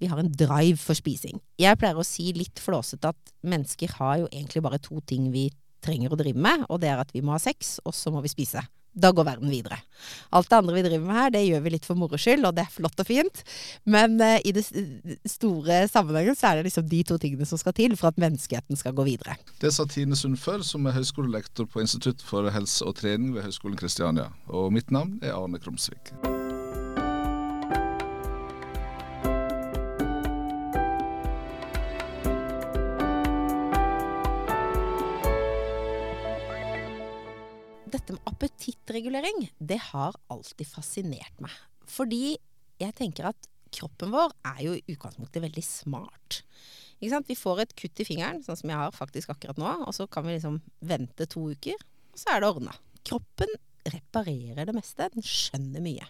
vi har en drive for spising. Jeg pleier å si litt flåsete at mennesker har jo egentlig bare to ting vi trenger å drive med, og det er at vi må ha sex, og så må vi spise. Da går verden videre. Alt det andre vi driver med her, det gjør vi litt for moro skyld, og det er flott og fint. Men uh, i det store sammenhengen så er det liksom de to tingene som skal til for at menneskeheten skal gå videre. Det sa Tine Sundfør, som er høyskolelektor på Institutt for helse og trening ved Høgskolen Kristiania. Og mitt navn er Arne Krumsvik. Dette med appetittregulering, det har alltid fascinert meg. Fordi jeg tenker at kroppen vår er jo i utgangspunktet veldig smart. Vi får et kutt i fingeren, sånn som jeg har faktisk akkurat nå, og så kan vi liksom vente to uker, og så er det ordna. Kroppen reparerer det meste. Den skjønner mye.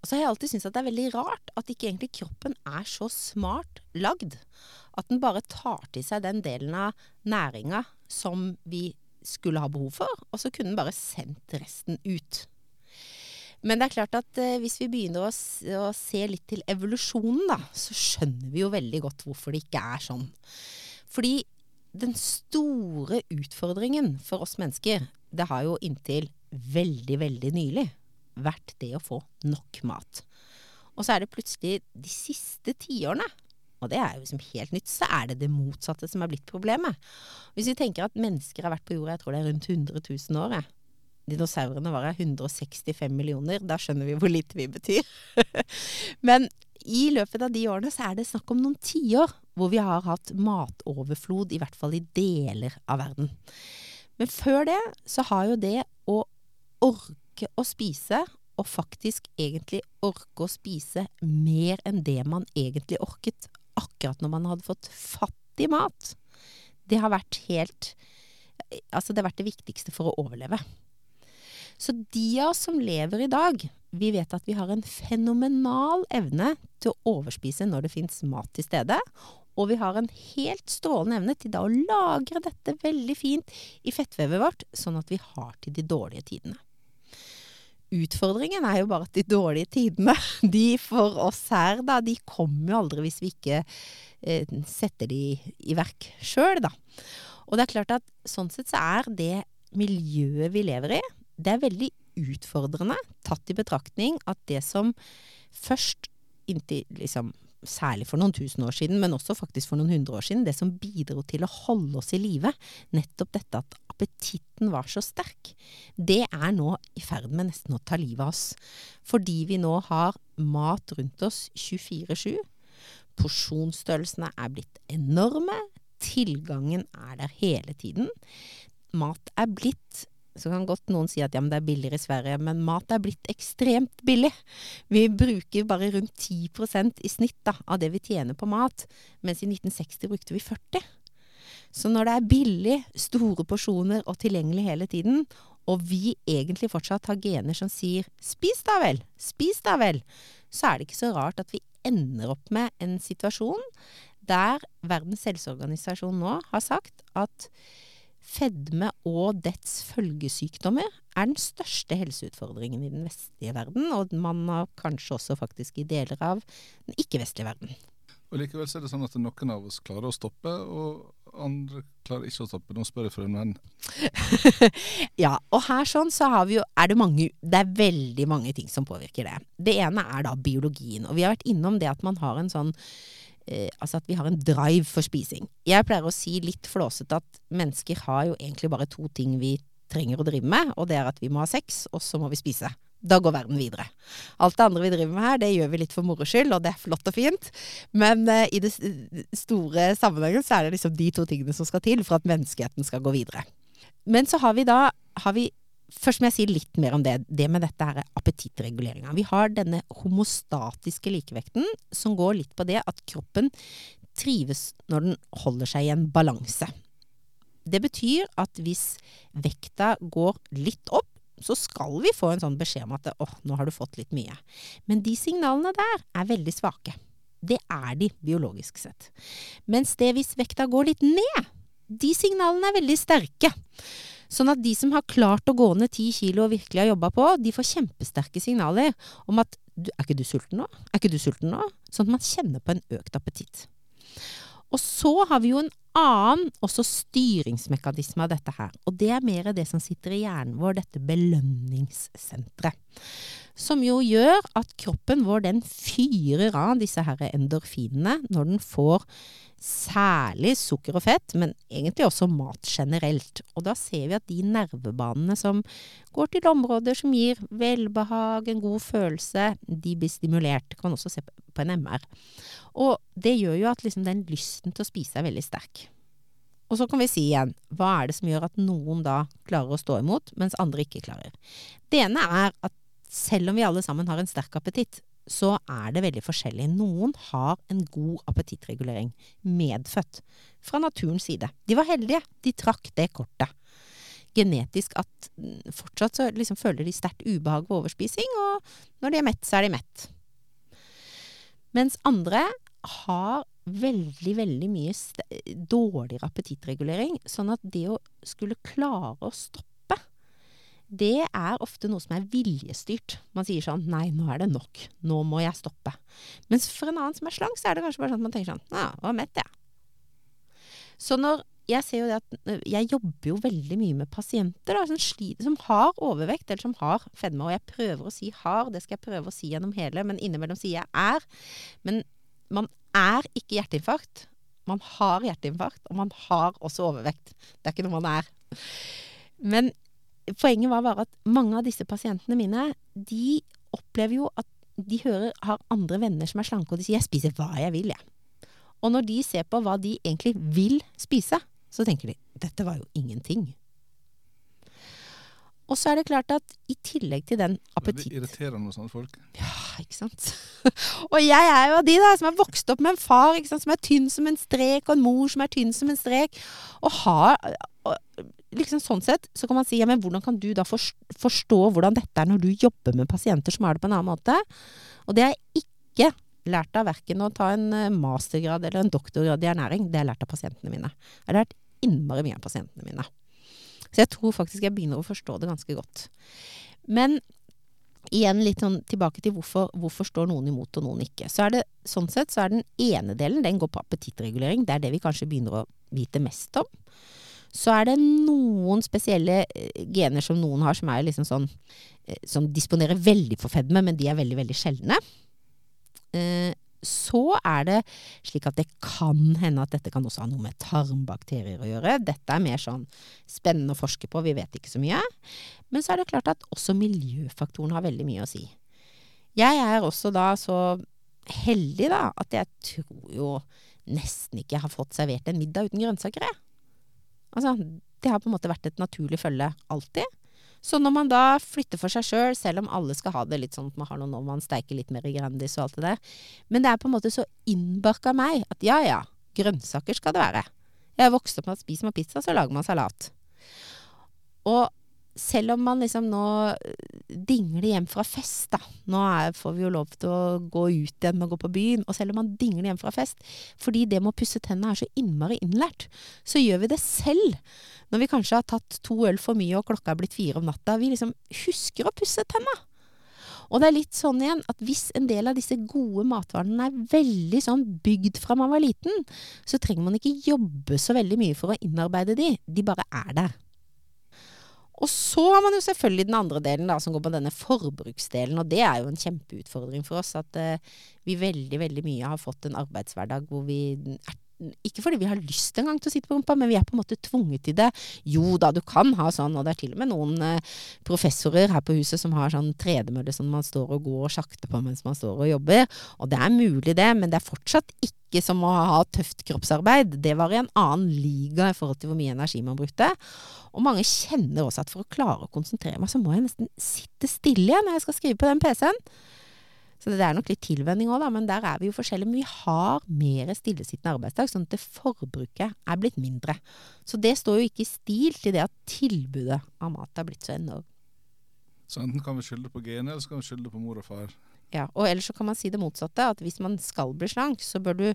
Og så har jeg alltid syntes at det er veldig rart at ikke egentlig kroppen er så smart lagd. At den bare tar til seg den delen av næringa som vi skulle ha behov for, og så kunne den bare sendt resten ut. Men det er klart at eh, hvis vi begynner å, å, se litt til evolusjonen, da, så skjønner vi jo veldig godt hvorfor det ikke er sånn. Fordi den store utfordringen for oss mennesker, det har jo inntil veldig, veldig nylig vært det å få nok mat. Og så er det plutselig de siste tiårene og det er jo liksom helt nytt, så er det det motsatte som er blitt problemet. Hvis vi tenker at mennesker har vært på jorda, jeg tror det er rundt 100 000 år, jeg. Dinosaurene var her 165 millioner. Da skjønner vi hvor lite vi betyr. Men i løpet av de årene så er det snakk om noen tiår hvor vi har hatt matoverflod, i hvert fall i deler av verden. Men før det så har jo det å orke å spise og faktisk egentlig orke å spise mer enn det man egentlig orket, akkurat når man hadde fått fatt i mat, det har vært helt Altså, det har vært det viktigste for å overleve. Så de av oss som lever i dag, vi vet at vi har en fenomenal evne til å overspise når det fins mat til stede. Og vi har en helt strålende evne til da å lagre dette veldig fint i fettvevet vårt, sånn at vi har til de dårlige tidene. Utfordringen er jo bare at de dårlige tidene, de for oss her, da, de kommer jo aldri hvis vi ikke eh, setter de i verk sjøl, da. Og det er klart at sånn sett så er det miljøet vi lever i, det er veldig utfordrende, tatt i betraktning at det som først inntil liksom særlig for noen tusen år siden, men også faktisk for noen hundre år siden, det som bidro til å holde oss i live, nettopp dette at appetitten var så sterk, det er nå i ferd med nesten å ta livet av oss. Fordi vi nå har mat rundt oss 24-7. Porsjonsstørrelsene er blitt enorme. Tilgangen er der hele tiden. Mat er blitt så kan godt noen si at ja, men det er billigere i Sverige, men mat er blitt ekstremt billig. Vi bruker bare rundt 10% i snitt da, av det vi tjener på mat, mens i 1960 brukte vi 40 så når det er billig, store porsjoner og tilgjengelig hele tiden, og vi egentlig fortsatt har gener som sier 'spis da vel', 'spis da vel', så er det ikke så rart at vi ender opp med en situasjon der Verdens helseorganisasjon nå har sagt at fedme og dets følgesykdommer er den største helseutfordringen i den vestlige verden, og man har kanskje også faktisk i deler av den ikke-vestlige verden. Og Likevel så er det sånn at noen av oss klarer å stoppe, og andre klarer ikke å stoppe. Nå spør jeg for en venn. ja, og her sånn så har vi jo, er det mange Det er veldig mange ting som påvirker det. Det ene er da biologien. Og vi har vært innom det at man har en sånn Altså at vi har en drive for spising. Jeg pleier å si litt flåsete at mennesker har jo egentlig bare to ting vi trenger å drive med, og det er at vi må ha sex, og så må vi spise. Da går verden videre. Alt det andre vi driver med her, det gjør vi litt for moro skyld, og det er flott og fint. Men uh, i det store sammenhengen så er det liksom de to tingene som skal til for at menneskeheten skal gå videre. Men så har vi da har vi, Først må jeg si litt mer om det, det med dette her appetittreguleringa. Vi har denne homostatiske likevekten som går litt på det at kroppen trives når den holder seg i en balanse. Det betyr at hvis vekta går litt opp, så skal vi få en sånn beskjed om at åh, nå har du fått litt mye. Men de signalene der er veldig svake. Det er de biologisk sett. Mens det hvis vekta går litt ned, de signalene er veldig sterke. Sånn at de som har klart å gå ned ti kilo og virkelig har jobba på, de får kjempesterke signaler om at Er ikke du sulten nå? Er ikke du sulten nå? Sånn at man kjenner på en økt appetitt. Og så har vi jo en annen også styringsmekanisme av dette her. Og det er mer det som sitter i hjernen vår, dette belønningssenteret. Som jo gjør at kroppen vår den fyrer av disse her endorfinene når den får særlig sukker og fett, men egentlig også mat generelt. Og da ser vi at de nervebanene som går til områder som gir velbehag, en god følelse, de blir stimulert. Kan man også se på en MR. Og det gjør jo at liksom den lysten til å spise er veldig sterk. Og så kan vi si igjen, hva er det som gjør at noen da klarer å stå imot, mens andre ikke klarer? Det ene er at selv om vi alle sammen har en sterk appetitt, så er det veldig forskjellig. Noen har en god appetittregulering, medfødt, fra naturens side. De var heldige, de trakk det kortet. Genetisk at mm, fortsatt så liksom føler de sterkt ubehag ved overspising, og når de er mett, så er de mett. Mens andre har veldig, veldig mye dårligere appetittregulering. Sånn at det å skulle klare å stoppe det er ofte noe som er viljestyrt. Man sier sånn Nei, nå er det nok. Nå må jeg stoppe. Mens for en annen som er slank, så er det kanskje bare sånn at man tenker sånn Ja, var mett, jeg. Så når jeg ser jo det at jeg jobber jo veldig mye med pasienter da, som, sliter, som har overvekt eller som har fedme. Og jeg prøver å si har, det skal jeg prøve å si gjennom hele, men innimellom sier jeg er. Men man er ikke hjerteinfarkt. Man har hjerteinfarkt, og man har også overvekt. Det er ikke noe man er. Men poenget var bare at mange av disse pasientene mine, de opplever jo at de hører, har andre venner som er slanke, og de sier 'jeg spiser hva jeg vil', jeg. Og når de ser på hva de egentlig vil spise, så tenker de 'dette var jo ingenting'. Og så er det klart at i tillegg til den appetitt Veldig irriterende noen sånne folk. Ja, ikke sant. og jeg er jo av de da, som er vokst opp med en far som er tynn som en strek, og en mor som er tynn som en strek, og har og, liksom sånn sett så kan man si ja, men hvordan kan du da forstå hvordan dette er når du jobber med pasienter som har det på en annen måte? Og det jeg ikke lært av verken å ta en eh, mastergrad eller en doktorgrad i ernæring. Det har jeg lært av pasientene mine. Jeg har lært innmari mye av pasientene mine. Så jeg tror faktisk jeg begynner å forstå det ganske godt. Men igjen litt sånn tilbake til hvorfor, hvorfor står noen imot og noen ikke. Så er det sånn sett så er den ene delen, den går på appetittregulering. Det er det vi kanskje begynner å vite mest om. Så er det noen spesielle eh, gener som noen har, som liksom sånn eh, Som disponerer veldig for fedme, men de er veldig, veldig sjeldne. Eh, så er det slik at det kan hende at dette kan også ha noe med tarmbakterier å gjøre. Dette er mer sånn spennende å forske på, vi vet ikke så mye. Men så er det klart at også miljøfaktoren har veldig mye å si. Jeg er også da så heldig da at jeg tror jo nesten ikke har fått servert en middag uten grønnsaker, jeg. Altså, det har på en måte vært et naturlig følge alltid. Så når man da flytter for seg sjøl, selv, selv om alle skal ha det litt sånn at man har noen år man steiker litt mer i Grandis og alt det der, men det er på en måte så innbarka meg at ja ja, grønnsaker skal det være. Jeg er vokst opp med at spiser man pizza, så lager man salat. Og selv om man liksom nå eh, dingler hjem fra fest, da Nå er, får vi jo lov til å gå ut igjen og gå på byen. Og selv om man dingler hjem fra fest, fordi det med å pusse tennene er så innmari innlært, så gjør vi det selv. Når vi kanskje har tatt to øl for mye og klokka er blitt fire om natta. Vi liksom husker å pusse tenna. Og det er litt sånn igjen at hvis en del av disse gode matvanene er veldig sånn bygd fra man var liten, så trenger man ikke jobbe så veldig mye for å innarbeide de. De bare er der. Og så har man jo selvfølgelig den andre delen, da, som går på denne forbruksdelen. Og det er jo en kjempeutfordring for oss. At uh, vi veldig, veldig mye har fått en arbeidshverdag hvor vi er ikke fordi vi har lyst engang til å sitte på rumpa, men vi er på en måte tvunget til det. Jo da, du kan ha sånn, og det er til og med noen eh, professorer her på huset som har sånn tredemølle som man står og går og sjakter på mens man står og jobber. Og det er mulig det, men det er fortsatt ikke som å ha tøft kroppsarbeid. Det var i en annen liga i forhold til hvor mye energi man brukte. Og mange kjenner også at for å klare å konsentrere meg, så må jeg nesten sitte stille igjen når jeg skal skrive på den PC-en. Så det er nok litt tilvenning òg, da, men der er vi jo forskjellige. Men vi har mer stillesittende arbeidsdag, sånn at det forbruket er blitt mindre. Så det står jo ikke i stil til det at tilbudet av mat er blitt så enormt. Så enten kan vi skylde på genet, eller så kan vi skylde på mor og far. Ja, og ellers så kan man si det motsatte. At hvis man skal bli slank, så bør du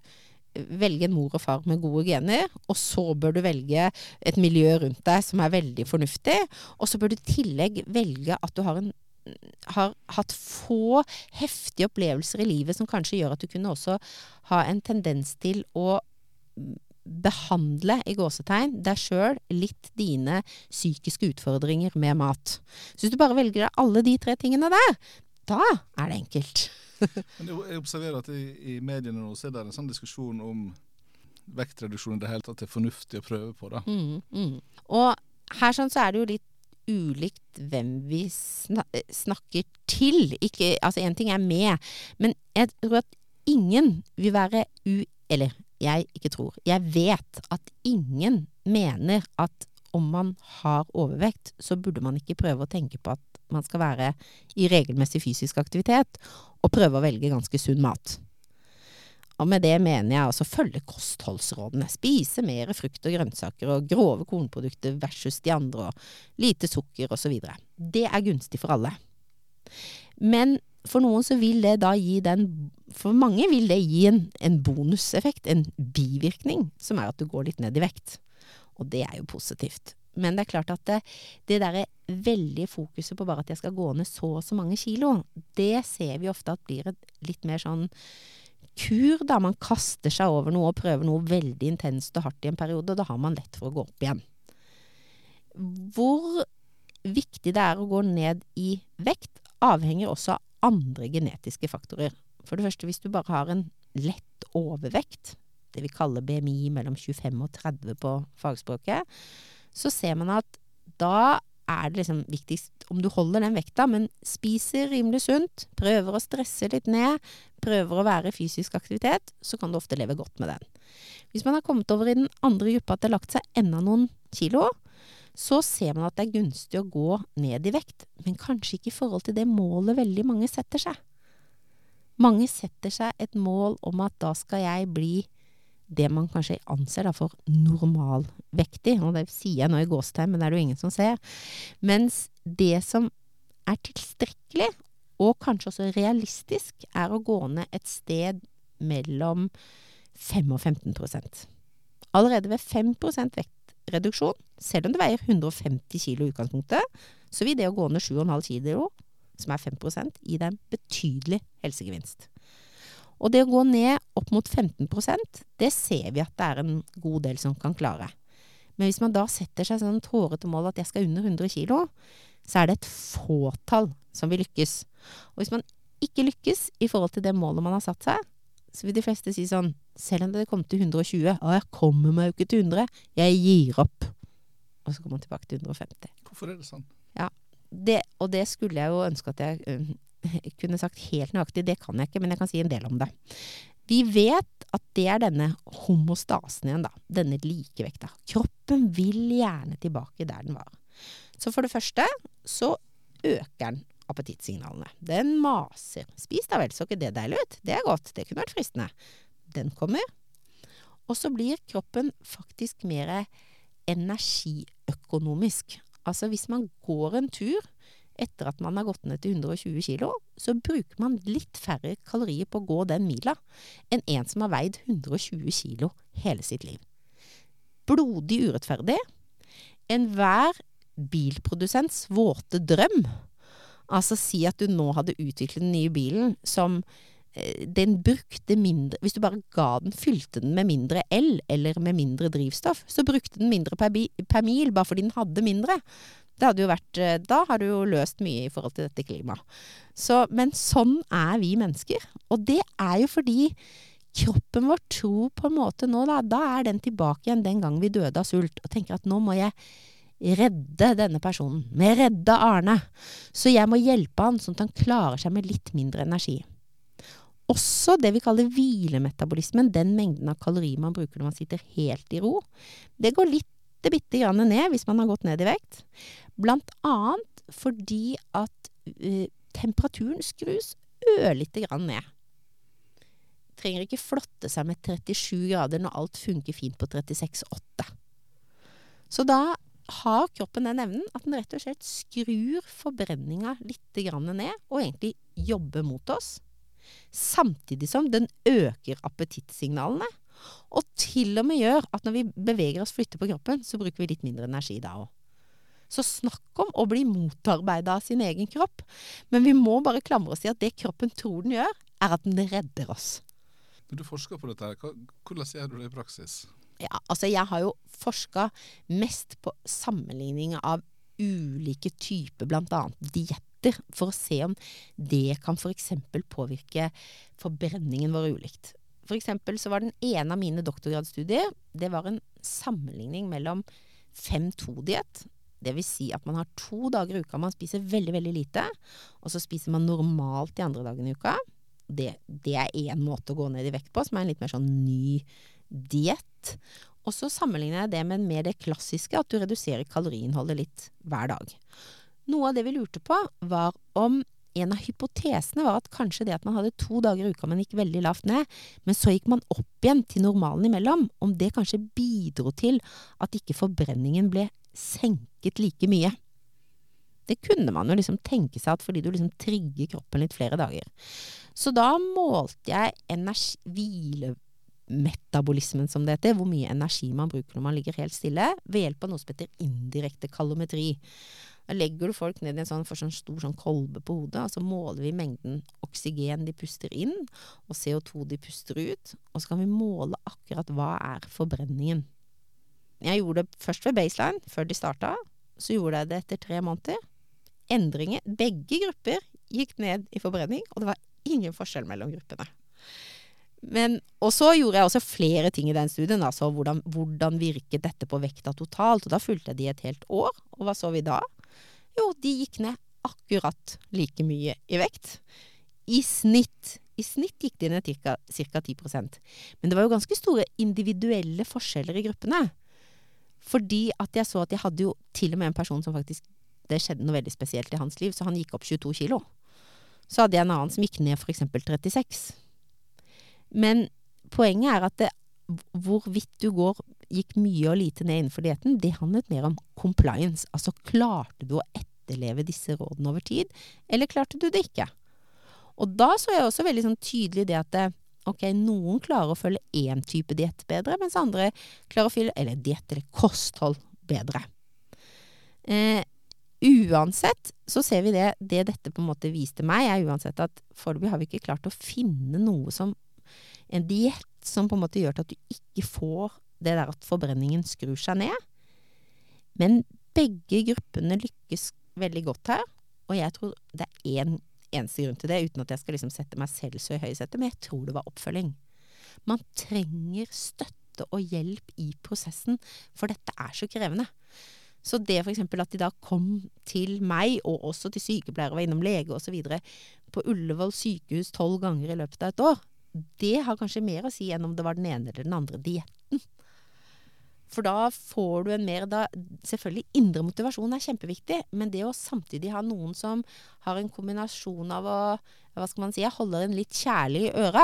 velge en mor og far med gode gener, og så bør du velge et miljø rundt deg som er veldig fornuftig. Og så bør du i tillegg velge at du har en har hatt få heftige opplevelser i livet som kanskje gjør at du kunne også ha en tendens til å behandle i gåsetegn deg sjøl, litt dine psykiske utfordringer med mat. Så hvis du bare velger deg alle de tre tingene der, da er det enkelt. Men jeg observerer at i, i mediene nå så er det en sånn diskusjon om vektreduksjon i det hele tatt er fornuftig å prøve på. da. Mm, mm. Og her sånn så er det jo litt ulikt hvem vi snakker til. Ikke, altså én ting er med, men jeg tror at ingen vil være u... Eller jeg ikke tror. Jeg vet at ingen mener at om man har overvekt, så burde man ikke prøve å tenke på at man skal være i regelmessig fysisk aktivitet, og prøve å velge ganske sunn mat. Og med det mener jeg altså følge kostholdsrådene. Spise mer frukt og grønnsaker og grove kornprodukter versus de andre, og lite sukker osv. Det er gunstig for alle. Men for noen så vil det da gi den For mange vil det gi en, en bonuseffekt, en bivirkning, som er at du går litt ned i vekt. Og det er jo positivt. Men det er klart at det, det derre veldige fokuset på bare at jeg skal gå ned så og så mange kilo, det ser vi ofte at blir et litt mer sånn kur, da. Man kaster seg over noe og prøver noe veldig intenst og hardt i en periode, og da har man lett for å gå opp igjen. Hvor viktig det er å gå ned i vekt, avhenger også av andre genetiske faktorer. For det første, hvis du bare har en lett overvekt, det vi kaller BMI mellom 25 og 30 på fagspråket, så ser man at da er det liksom viktigst om du holder den vekta, men spiser rimelig sunt, prøver å stresse litt ned, prøver å være i fysisk aktivitet, så kan du ofte leve godt med den. Hvis man har kommet over i den andre gruppa at det har lagt seg enda noen kilo, så ser man at det er gunstig å gå ned i vekt, men kanskje ikke i forhold til det målet veldig mange setter seg. Mange setter seg et mål om at da skal jeg bli det man kanskje anser for normalvektig, og det sier jeg nå i gåstegn, men det er det jo ingen som ser. Mens det som er tilstrekkelig, og kanskje også realistisk, er å gå ned et sted mellom 5 og 15% Allerede ved 5 vektreduksjon, selv om det veier 150 kg i utgangspunktet, så vil det å gå ned 7,5 kg, som er 5 gi deg en betydelig helsegevinst. Og det å gå ned opp mot 15% det ser vi at det er en god del som kan klare. Men hvis man da setter seg sånn tårete mål at jeg skal under 100 kg, så er det et fåtall som vil lykkes. Og hvis man ikke lykkes i forhold til det målet man har satt seg, så vil de fleste si sånn Selv om det kom til 120 Å, jeg kommer meg jo ikke til 100. Jeg gir opp. Og så kommer man tilbake til 150. Hvorfor er det sånn? Ja, det, og det skulle jeg jo ønske at jeg uh, kunne sagt helt nøyaktig. Det kan jeg ikke, men jeg kan si en del om det. Vi vet at det er denne homostasen igjen, da. Denne likevekta. Kroppen vil gjerne tilbake der den var. Så for det første så øker den appetittsignalene. Den maser. Spis da vel, så ikke det deilig ut? Det er godt. Det kunne vært fristende. Den kommer. Og så blir kroppen faktisk mer energiøkonomisk. Altså hvis man går en tur etter at man har gått ned til 120 kg, så bruker man litt færre kalorier på å gå den mila enn en som har veid 120 kg hele sitt liv. Blodig urettferdig. Enhver bilprodusents våte drøm Altså si at du nå hadde utviklet den nye bilen som eh, den brukte mindre Hvis du bare ga den, fylte den med mindre el eller med mindre drivstoff, så brukte den mindre per, per mil bare fordi den hadde mindre. Det hadde jo vært eh, Da har du jo løst mye i forhold til dette klimaet. Så, men sånn er vi mennesker. Og det er jo fordi kroppen vår tror på en måte nå, da. Da er den tilbake igjen den gang vi døde av sult. Og tenker at nå må jeg redde denne personen. Med redde Arne. Så jeg må hjelpe han sånn at han klarer seg med litt mindre energi. Også det vi kaller hvilemetabolismen, den mengden av kalorier man bruker når man sitter helt i ro, det går litt bitte grann ned hvis man har gått ned i vekt. Blant annet fordi at uh, temperaturen skrus ørlite grann ned. Trenger ikke flotte seg med 37 grader når alt funker fint på 36,8. Så da har kroppen den evnen at den rett og slett skrur forbrenninga litt ned, og egentlig jobber mot oss. Samtidig som den øker appetittsignalene. Og til og med gjør at når vi beveger oss flytter på kroppen, så bruker vi litt mindre energi da òg. Så snakk om å bli motarbeida av sin egen kropp. Men vi må bare klamre oss i at det kroppen tror den gjør, er at den redder oss. Når du forsker på dette. her. Hvordan gjør du det i praksis? Ja, altså jeg har jo forska mest på sammenligning av ulike typer bl.a. dietter, for å se om det kan f.eks. påvirke forbrenningen vår ulikt. For eksempel så var den ene av mine doktorgradsstudier det var en sammenligning mellom 5-2-diett. Det vil si at man har to dager i uka man spiser veldig, veldig lite, og så spiser man normalt de andre dagene i uka. Det, det er én måte å gå ned i vekt på, som er en litt mer sånn ny diett. Og så sammenligner jeg det med mer det klassiske, at du reduserer kaloriinnholdet litt hver dag. Noe av det vi lurte på, var om en av hypotesene var at kanskje det at man hadde to dager i uka, men gikk veldig lavt ned, men så gikk man opp igjen til normalen imellom, om det kanskje bidro til at ikke forbrenningen ble senket like mye. Det kunne man jo liksom tenke seg at fordi du liksom trigger kroppen litt flere dager. Så da målte jeg hvilemetabolismen, som det heter, hvor mye energi man bruker når man ligger helt stille, ved hjelp av noe som heter indirekte kalometri. Da legger du folk ned i en sånn, for sånn stor sånn kolbe på hodet, og så måler vi mengden oksygen de puster inn, og CO2 de puster ut. Og så kan vi måle akkurat hva er forbrenningen. Jeg gjorde det først ved baseline, før de starta. Så gjorde jeg det etter tre måneder. Endringer Begge grupper gikk ned i forbrenning, og det var ingen forskjell mellom gruppene. Men, og så gjorde jeg også flere ting i den studien. Altså hvordan, hvordan virket dette på vekta totalt? Og da fulgte jeg de et helt år. Og hva så vi da? Jo, de gikk ned akkurat like mye i vekt. I snitt. I snitt gikk de ned ca. 10% Men det var jo ganske store individuelle forskjeller i gruppene. Fordi at jeg så at jeg hadde jo til og med en person som faktisk Det skjedde noe veldig spesielt i hans liv, så han gikk opp 22 kilo. Så hadde jeg en annen som gikk ned f.eks. 36. Men poenget er at det, hvorvidt du går, gikk mye og lite ned innenfor dietten, det handlet mer om compliance. Altså klarte du å etterleve disse rådene over tid, eller klarte du det ikke? Og da så jeg også veldig sånn tydelig det at det, ok, noen klarer å følge én type diett bedre, mens andre klarer å følge eller diett eller kosthold bedre. Eh, uansett så ser vi det, det dette på en måte viste meg, er uansett at foreløpig har vi ikke klart å finne noe som en diett som på en måte gjør at du ikke får det der at forbrenningen skrur seg ned. Men begge gruppene lykkes veldig godt her, og jeg tror det er én eneste grunn til det, uten at jeg skal liksom sette meg selv så i høysetet, men jeg tror det var oppfølging. Man trenger støtte og hjelp i prosessen, for dette er så krevende. Så det f.eks. at de da kom til meg, og også til sykepleiere, var innom lege osv. på Ullevål sykehus tolv ganger i løpet av et år, det har kanskje mer å si enn om det var den ene eller den andre dietten. For da får du en mer da, Selvfølgelig, indre motivasjon er kjempeviktig, men det å samtidig ha noen som har en kombinasjon av å hva skal man si, jeg holder en litt kjærlig i øra.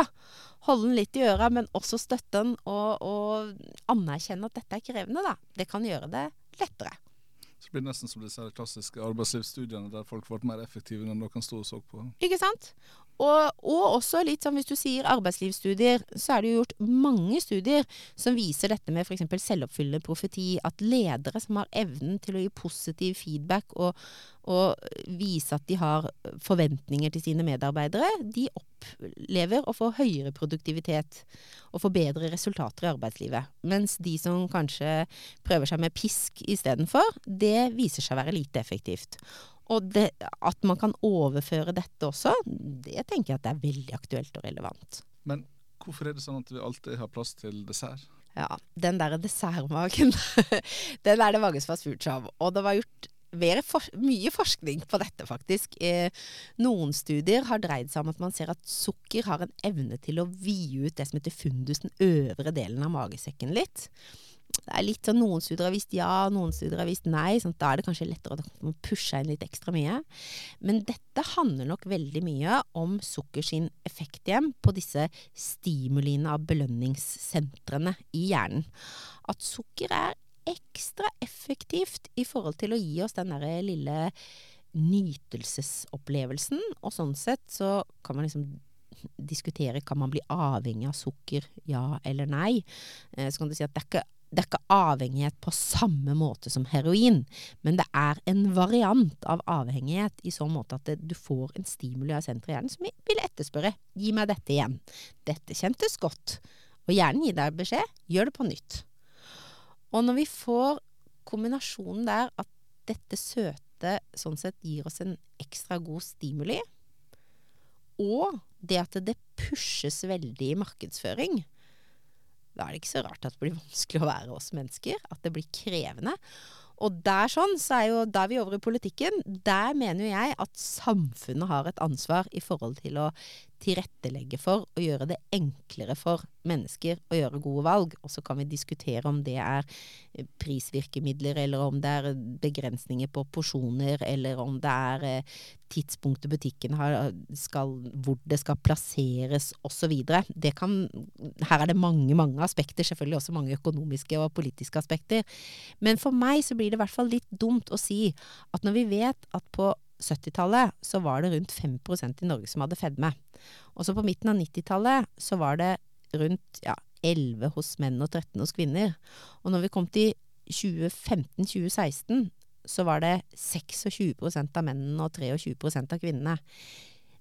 Holde den litt i øra, men også støtte den og, og anerkjenne at dette er krevende, da. Det kan gjøre det lettere. Så det blir nesten som disse klassiske arbeidslivsstudiene der folk ble mer effektive når noen sto og så på. Ikke sant? Og, og også litt sånn hvis du sier arbeidslivsstudier, så er det jo gjort mange studier som viser dette med f.eks. selvoppfyllende profeti. At ledere som har evnen til å gi positiv feedback og, og vise at de har forventninger til sine medarbeidere, de opplever å få høyere produktivitet og få bedre resultater i arbeidslivet. Mens de som kanskje prøver seg med pisk istedenfor, det viser seg å være lite effektivt. Og det, at man kan overføre dette også, det tenker jeg at det er veldig aktuelt og relevant. Men hvorfor er det sånn at vi alltid har plass til dessert? Ja, den der dessertmagen, den er det mange som har spurt seg om. Og det var gjort for, mye forskning på dette, faktisk. Eh, noen studier har dreid seg om at man ser at sukker har en evne til å vide ut det som heter fundus, den øvre delen av magesekken litt det er litt sånn Noen studier har vist ja, noen studier har vist nei. Sånn, da er det kanskje lettere å pushe inn litt ekstra mye. Men dette handler nok veldig mye om sukker sin effekt igjen på disse stimuliene av belønningssentrene i hjernen. At sukker er ekstra effektivt i forhold til å gi oss den derre lille nytelsesopplevelsen. Og sånn sett så kan man liksom diskutere kan man bli avhengig av sukker, ja eller nei. Så kan du si at det er ikke det er ikke avhengighet på samme måte som heroin, men det er en variant av avhengighet i sånn måte at det, du får en stimuli av senteret i hjernen som vil etterspørre 'gi meg dette igjen'. Dette kjentes godt. Og hjernen gir deg beskjed 'gjør det på nytt'. Og når vi får kombinasjonen der at dette søte sånn sett gir oss en ekstra god stimuli, og det at det pushes veldig i markedsføring, da er det ikke så rart at det blir vanskelig å være oss mennesker. At det blir krevende. Og der sånn, så er jo, da er vi over i politikken. Der mener jo jeg at samfunnet har et ansvar i forhold til å tilrettelegge for å gjøre det enklere for mennesker å gjøre gode valg. Og så kan vi diskutere om det er eh, prisvirkemidler, eller om det er begrensninger på porsjoner, eller om det er eh, tidspunktet butikken har, skal, hvor det skal plasseres osv. Her er det mange, mange aspekter, selvfølgelig også mange økonomiske og politiske aspekter. Men for meg så blir det i hvert fall litt dumt å si at når vi vet at på 70-tallet så var det rundt 5% i Norge som hadde fedme. Og så på midten av 90-tallet så var det rundt ja, 11 hos menn og 13 hos kvinner. Og når vi kom til 2015-2016, så var det 26% av mennene og 23% av kvinnene.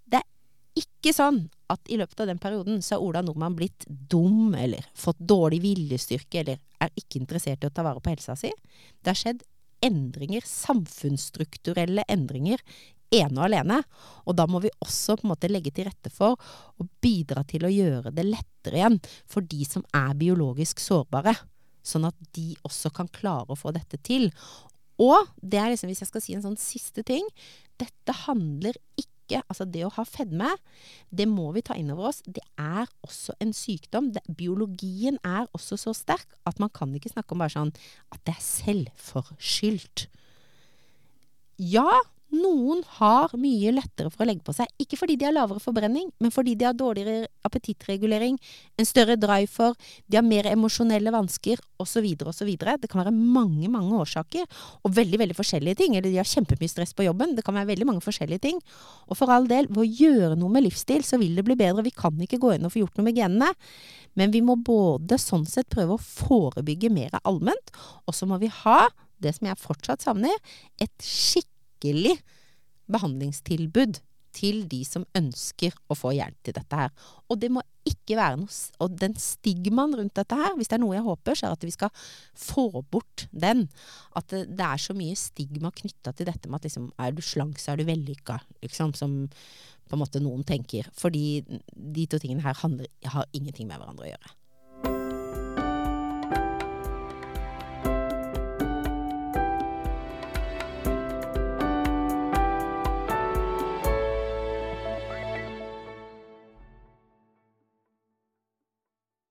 Det er ikke sånn at i løpet av den perioden så har Ola Nordmann blitt dum eller fått dårlig viljestyrke eller er ikke interessert i å ta vare på helsa si. Det har skjedd endringer, samfunnsstrukturelle endringer, ene og alene. Og da må vi også på en måte legge til rette for å bidra til å gjøre det lettere igjen for de som er biologisk sårbare. Sånn at de også kan klare å få dette til. Og det er liksom, hvis jeg skal si en sånn siste ting Dette handler ikke ikke Altså det å ha fedme, det må vi ta inn over oss. Det er også en sykdom. Det, biologien er også så sterk at man kan ikke snakke om bare sånn at det er selvforskyldt. Ja, noen har mye lettere for å legge på seg. Ikke fordi de har lavere forbrenning, men fordi de har dårligere appetittregulering, en større drive for, de har mer emosjonelle vansker osv. osv. Det kan være mange, mange årsaker, og veldig veldig forskjellige ting. Eller de har kjempemye stress på jobben. Det kan være veldig mange forskjellige ting. Og for all del, ved å gjøre noe med livsstil, så vil det bli bedre. Vi kan ikke gå inn og få gjort noe med genene, men vi må både sånn sett prøve å forebygge mer allment, og så må vi ha det som jeg fortsatt savner, et skikkelig skikkelig behandlingstilbud til de som ønsker å få hjelp til dette her. Og det må ikke være noe Og den stigmaen rundt dette her, hvis det er noe jeg håper, så er at vi skal få bort den. At det, det er så mye stigma knytta til dette med at liksom, er du slank, så er du vellykka, liksom, som på en måte noen tenker. Fordi de to tingene her handler, har ingenting med hverandre å gjøre.